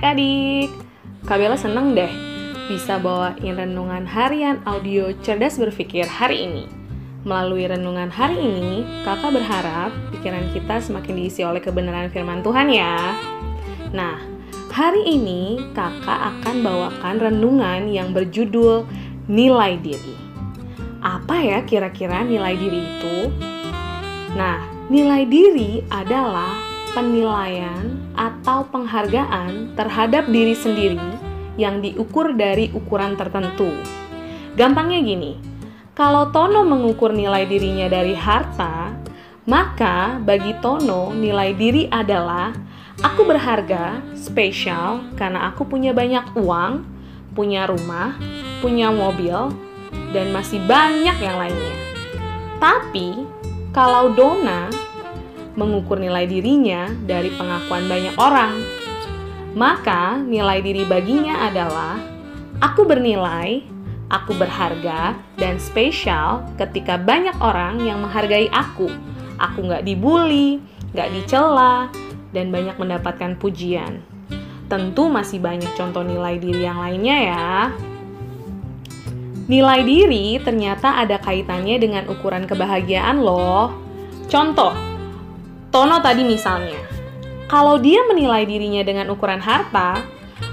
adik-adik. Kak Bella seneng deh bisa bawain renungan harian audio cerdas berpikir hari ini. Melalui renungan hari ini, kakak berharap pikiran kita semakin diisi oleh kebenaran firman Tuhan ya. Nah, hari ini kakak akan bawakan renungan yang berjudul Nilai Diri. Apa ya kira-kira nilai diri itu? Nah, nilai diri adalah penilaian atau penghargaan terhadap diri sendiri yang diukur dari ukuran tertentu. Gampangnya gini, kalau Tono mengukur nilai dirinya dari harta, maka bagi Tono nilai diri adalah aku berharga, spesial karena aku punya banyak uang, punya rumah, punya mobil, dan masih banyak yang lainnya. Tapi kalau Dona mengukur nilai dirinya dari pengakuan banyak orang, maka nilai diri baginya adalah aku bernilai, aku berharga, dan spesial ketika banyak orang yang menghargai aku. Aku nggak dibully, nggak dicela, dan banyak mendapatkan pujian. Tentu masih banyak contoh nilai diri yang lainnya ya. Nilai diri ternyata ada kaitannya dengan ukuran kebahagiaan loh. Contoh, Tono tadi misalnya, kalau dia menilai dirinya dengan ukuran harta,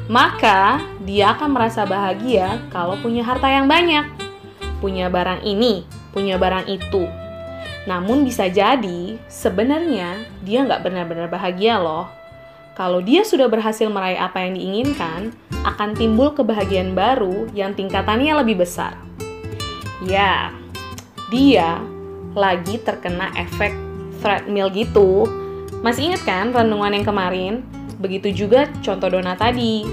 maka dia akan merasa bahagia kalau punya harta yang banyak. Punya barang ini, punya barang itu. Namun bisa jadi sebenarnya dia nggak benar-benar bahagia loh. Kalau dia sudah berhasil meraih apa yang diinginkan, akan timbul kebahagiaan baru yang tingkatannya lebih besar. Ya, dia lagi terkena efek treadmill gitu. Masih ingat kan renungan yang kemarin? Begitu juga contoh Dona tadi.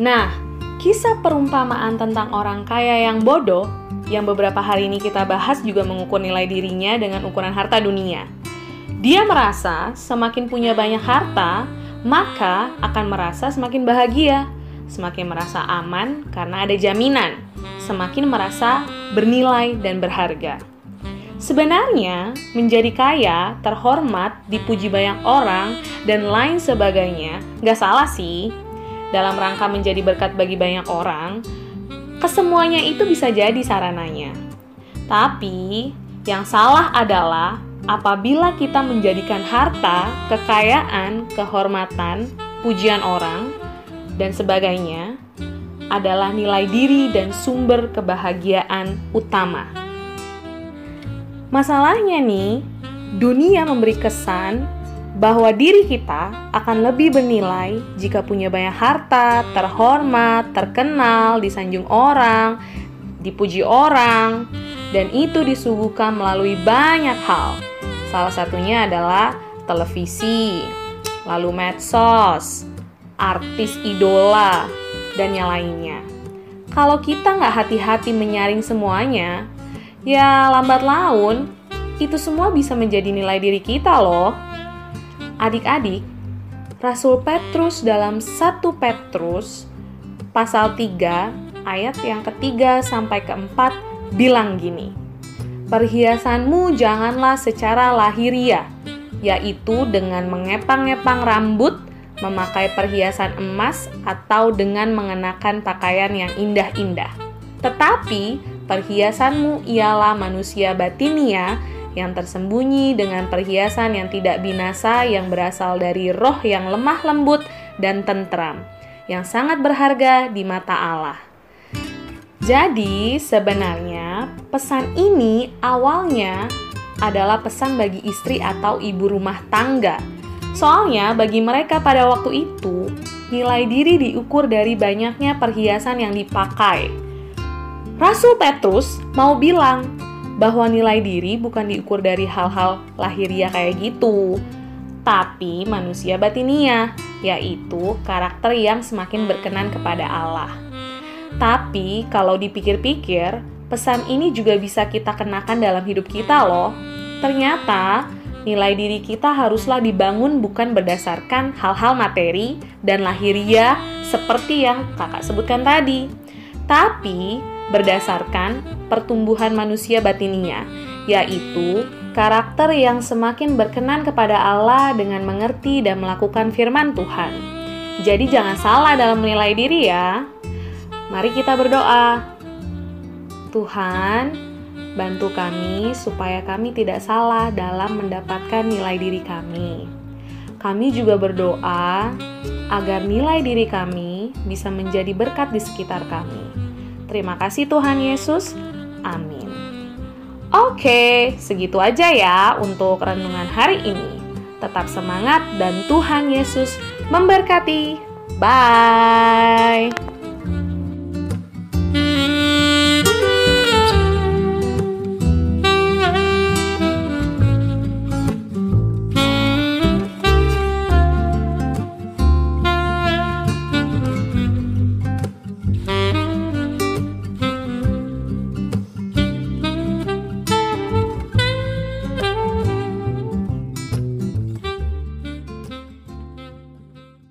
Nah, kisah perumpamaan tentang orang kaya yang bodoh yang beberapa hari ini kita bahas juga mengukur nilai dirinya dengan ukuran harta dunia. Dia merasa semakin punya banyak harta, maka akan merasa semakin bahagia, semakin merasa aman karena ada jaminan, semakin merasa bernilai dan berharga. Sebenarnya, menjadi kaya, terhormat, dipuji banyak orang, dan lain sebagainya, nggak salah sih. Dalam rangka menjadi berkat bagi banyak orang, kesemuanya itu bisa jadi sarananya. Tapi, yang salah adalah apabila kita menjadikan harta, kekayaan, kehormatan, pujian orang, dan sebagainya adalah nilai diri dan sumber kebahagiaan utama. Masalahnya nih, dunia memberi kesan bahwa diri kita akan lebih bernilai jika punya banyak harta, terhormat, terkenal, disanjung orang, dipuji orang, dan itu disuguhkan melalui banyak hal. Salah satunya adalah televisi, lalu medsos, artis idola, dan yang lainnya. Kalau kita nggak hati-hati menyaring semuanya, ya lambat laun itu semua bisa menjadi nilai diri kita loh. Adik-adik, Rasul Petrus dalam 1 Petrus pasal 3 ayat yang ketiga sampai keempat bilang gini. Perhiasanmu janganlah secara lahiria, yaitu dengan mengepang-ngepang rambut, memakai perhiasan emas, atau dengan mengenakan pakaian yang indah-indah. Tetapi perhiasanmu ialah manusia batinia yang tersembunyi dengan perhiasan yang tidak binasa yang berasal dari roh yang lemah lembut dan tentram, yang sangat berharga di mata Allah. Jadi, sebenarnya pesan ini awalnya adalah pesan bagi istri atau ibu rumah tangga. Soalnya, bagi mereka pada waktu itu, nilai diri diukur dari banyaknya perhiasan yang dipakai. Rasul Petrus mau bilang bahwa nilai diri bukan diukur dari hal-hal lahiriah kayak gitu, tapi manusia batinia, yaitu karakter yang semakin berkenan kepada Allah. Tapi kalau dipikir-pikir, pesan ini juga bisa kita kenakan dalam hidup kita loh. Ternyata nilai diri kita haruslah dibangun bukan berdasarkan hal-hal materi dan lahiriah seperti yang kakak sebutkan tadi, tapi berdasarkan pertumbuhan manusia batinia, yaitu karakter yang semakin berkenan kepada Allah dengan mengerti dan melakukan firman Tuhan. Jadi jangan salah dalam menilai diri ya. Mari kita berdoa. Tuhan, bantu kami supaya kami tidak salah dalam mendapatkan nilai diri kami. Kami juga berdoa agar nilai diri kami bisa menjadi berkat di sekitar kami. Terima kasih Tuhan Yesus. Amin. Oke, segitu aja ya untuk renungan hari ini. Tetap semangat dan Tuhan Yesus memberkati. Bye.